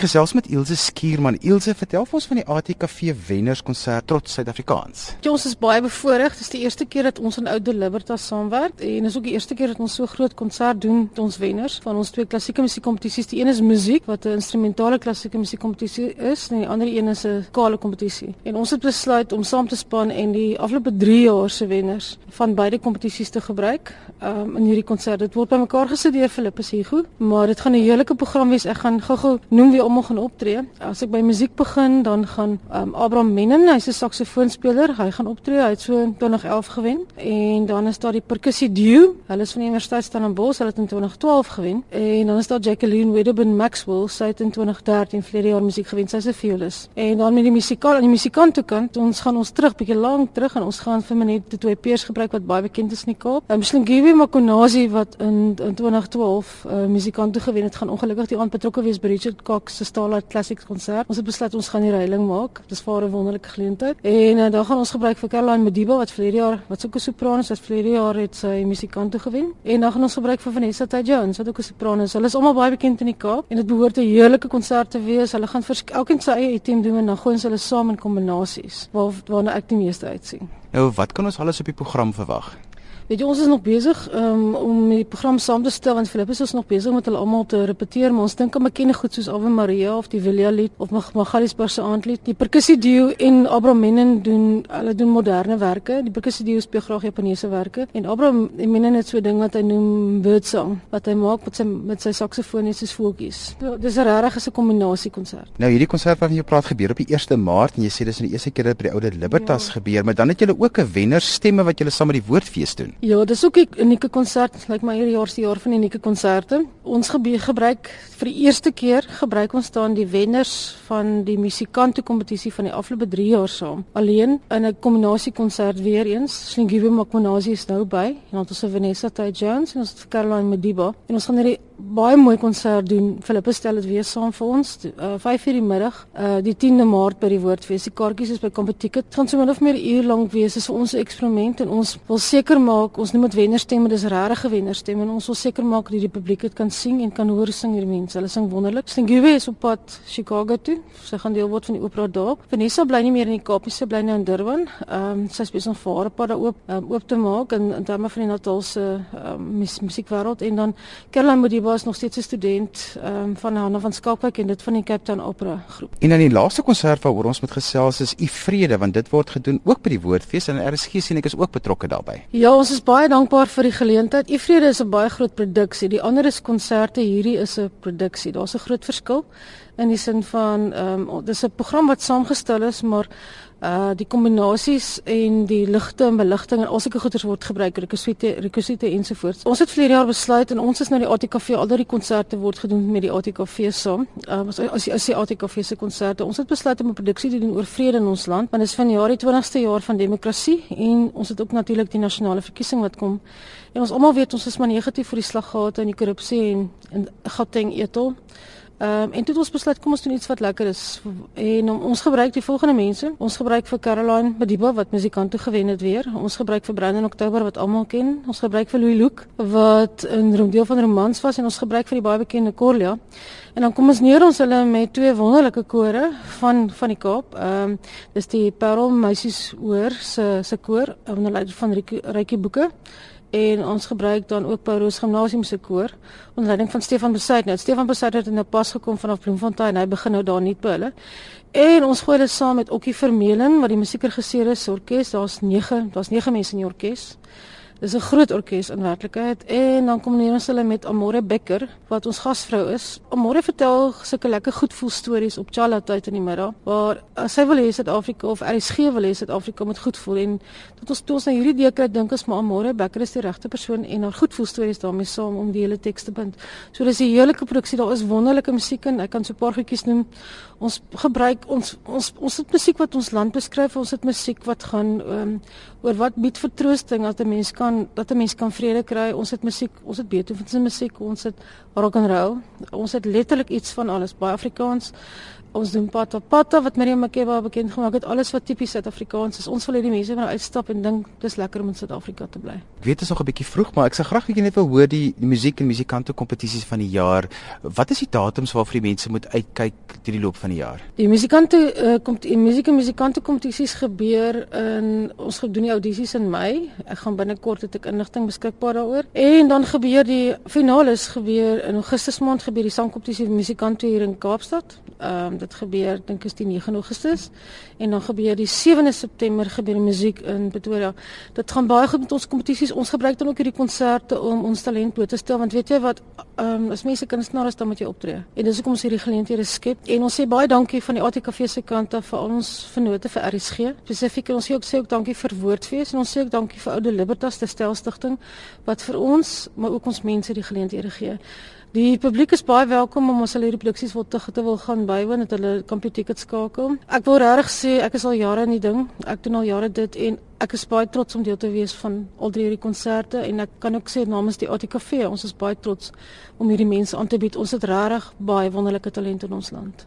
Ek gesels met Ilse Skierman. Ilse, vertel vir ons van die ATKV wennerskonsert trots Suid-Afrikaans. Ja, ons is baie bevoorreg. Dit is die eerste keer dat ons in Oude Libertas saamwerk en is ook die eerste keer dat ons so groot konsert doen met ons wenners van ons twee klassieke musiekkompetisies. Die een is musiek wat 'n instrumentale klassieke musiekkompetisie is en die ander een is 'n kale kompetisie. En ons het besluit om saam te span en die afgelope 3 jaar se wenners van beide kompetisies te gebruik um, in hierdie konsert. Dit word bymekaar gesit deur Philippus Hugo, maar dit gaan 'n heerlike program wees. Ek gaan gou-gou noem wie almal gaan optree. As ek by musiek begin, dan gaan um, Abraham Mennen, hy's 'n saksofoonspeler, hy gaan optree. Hy het so in 2011 gewen. En dan is daar die percussie duo. Hulle is van die Universiteit Stellenbosch, hulle het in 2012 gewen. En dan is daar Jacqueline Wedderburn Maxwell, sy het in 2013 vlede jaar musiek gewen. Sy's 'n violis. En dan met die musikaal aan die musikante kant, ons gaan ons terug bietjie lank terug en ons gaan vir minuut die twee peers gebruik wat baie bekend is in die Kaap. Um, Slingiwe Makonazi wat in, in 2012 uh, musikante gewen het, gaan ongelukkig die aand betrokke wees by Richard Cox se Starlight Classics konsert. Ons het besluit ons gaan die reiling maak. Dis vir 'n wonderlike geleentheid. En uh, dan gaan ons gebruik vir Caroline Madiba wat verlede jaar wat ook 'n sopran is, wat verlede jaar het sy musikante gewen. En dan gaan ons gebruik vir Vanessa Tay Jones wat ook 'n sopran is. Hulle is almal baie bekend in die Kaap en dit behoort 'n heerlike konsert te wees. Hulle gaan vir elkeen sy eie item doen en dan gooi ons hulle saam in kombinasies waar waarna ek die meeste uitsien. Nou, wat kan ons alles op die program verwag? Weet jy ons is nog besig um, om die program saam te stel want Filippus is nog besig met hulle almal te repeteer maar ons dink aan bekende goed soos Ave Maria of die Villa lied of Magaliesberg se aandlied. Die perkussie duo en Abraham Mennen doen hulle doen moderne werke. Die perkussie duo speel graag Japaneese werke en Abraham Mennen het so 'n ding wat hy noem birdsong wat hy maak met sy met sy saksofoon en sy voeltjies. Ja, dis 'n regtig 'n kombinasie konsert. Nou hierdie konsert waarvan jy praat gebeur op die 1 Maart en jy sê dis in die eerste keer dat by die Oude Libertas ja. gebeur, maar dan het julle ook 'n wennerstemme wat julle saam met die Woordfees doen. Ja, dis ook 'n unieke konsert, lyk like my hierdie jaar se jaar van unieke konserte. Ons gebruik vir die eerste keer gebruik ons staan die wenners van die musikante kompetisie van die afgelope 3 jaar saam. Alleen in 'n kombinasie konsert weer eens. Slingiwe Makmonazi is nou by en ons het Vanessa Tay Jones en ons het Caroline Mediba en ons gaan hierdie baie mooi konsert doen. Philippe stel dit weer saam vir ons. Uh 5:00 die middag, uh die 10de Maart by die Woordfees. Die kaartjies is by Competicket. Gaan so min of meer 'n uur lank wees. Dit is vir ons 'n eksperiment en ons wil seker maak ons noem dit wennerstemme, dis regte wennerstemme en ons wil seker maak dat die publiek dit kan sien en kan hoor sing hierdie mense. Hulle sing wonderlik. Stingue is op pad Chicago toe. Sy gaan deel word van die opera daar. Vanessa bly nie meer in die Kaap nie, sy bly nou in Durban. Ehm um, sy is besig om vir haar pad daar oop um, oop te maak in in terme van die Natalse um, musiekwêreld en dan Caroline Modiba is nog steeds 'n student ehm um, van Hanna van Skalkwyk en dit van die Cape Town Opera groep. En dan die laaste konsert waaroor ons met gesels is U Vrede want dit word gedoen ook by die Woordfees en RSG sien ek is ook betrokke daarbey. Ja, ons is baie dankbaar vir die geleentheid. U Vrede is 'n baie groot produksie. Die ander is konserte, hierdie is 'n produksie. Daar's 'n groot verskil in die sin van ehm um, dis 'n program wat saamgestel is, maar uh die kombinasies en die ligte en beligting en al sulke goeders word gebruik, rekwisite, rekwisite ensovoorts. Ons het vlerige jaar besluit en ons is nou die ATKV al die konserte word gedoen met die ATKV saam. Uh as as die, ATKV se konserte. Ons het besluit om 'n produksie te doen oor vrede in ons land, want dit is van jaar die 20ste jaar van demokrasie en ons het ook natuurlik die nasionale verkiesing wat kom. En ons almal weet ons is maar negatief vir die slaggate en die korrupsie en en Gauteng etol. Ehm um, en toe het ons besluit kom ons doen iets wat lekker is en um, ons gebruik die volgende mense. Ons gebruik vir Caroline Madiba wat musikant toe gewen het weer. Ons gebruik vir Brandon Oktober wat almal ken. Ons gebruik vir Louis Luke wat 'n deel van romans was en ons gebruik vir die baie bekende Corlia. En dan kom ons neer ons hulle met twee wonderlike kore van van die Kaap. Ehm um, dis die Parel Meisies Hoor se se koor onder leiding van Rykie Boeke en ons gebruik dan ook Paulus Gimnasium se koor onder leiding van Stefan Besuit. Nou Stefan Besuit het nou pas gekom vanaf Bloemfontein. Hy begin nou daar nie by hulle. En ons gooi dit saam met Okkie Vermeulen wat die musiekregisseur is, orkes. Daar's 9, daar's 9 mense in die orkes. Dis 'n groot orkes in werklikheid en dan kom ons hulle met Amore Becker wat ons gasvrou is. Amore vertel sulke lekker goed voel stories op Chala tyd in die middag waar sy wil hê Suid-Afrika of RSG wil hê Suid-Afrika moet goed voel en tot ons toe ons na hierdie idee kry dink ons maar Amore Becker is die regte persoon en haar goed voel stories daarmee saam om die hele teks te bind. So dis 'n heerlike produksie. Daar is wonderlike musiek en ek kan so 'n paar goedjies noem. Ons gebruik ons ons ons het musiek wat ons land beskryf. Ons het musiek wat gaan um, oor wat bied vertroosting dat 'n mens kan kan dat 'n mens kan vrede kry. Ons het musiek, ons het Beethoven se musiek, ons het rock and roll. Ons het letterlik iets van alles, baie Afrikaans. Ons doen pata pata wat Miriam Makeba bekend gemaak het, alles wat tipies Suid-Afrikaans is. Ons wil hê die mense moet uitstap en dink dis lekker om in Suid-Afrika te bly. Ek weet dit is nog 'n bietjie vroeg, maar ek sal graag net wil hoor die, die musiek en musikante kompetisies van die jaar. Wat is die datums waarvoor die mense moet uitkyk deur die loop van die jaar? Die musikante uh, kom die musiek en musikante kompetisies gebeur in ons gedoen die audisies in Mei. Ek gaan binnekort het ek inligting beskikbaar daaroor. En dan gebeur die finale gebeur in Augustus maand gebeur die sangkompetisie musikante hier in Kaapstad. Ehm um, dit gebeur dink is die 9 Augustus en dan gebeur die 7de September gebeur die musiek in Pretoria. Dit gaan baie goed met ons kompetisies. Ons gebruik dan ook hierdie konserte om ons talent bloot te stel want weet jy wat ehm um, as mense kunstenaars dan moet jy optree. En dis hoekom ons hierdie geleenthede skep. En ons sê baie dankie van die ATKV se kant af vir al ons vennote vir RSG. Spesifiek ons sê ook sê ook dankie vir Woordfees en ons sê ook dankie vir Oude Libertas te stel stigting wat vir ons maar ook ons mense die geleenthede gee. Die publiek is baie welkom om ons al hierdie produksies wil te, te wil gaan bywoon dat hulle kampie tickets skakel. Ek wil regtig sê ek is al jare in die ding. Ek doen al jare dit en ek is baie trots om deel te wees van al drie hierdie konserte en ek kan ook sê namens die ATKV, ons is baie trots om hierdie mense aan te bied. Ons het regtig baie wonderlike talente in ons land.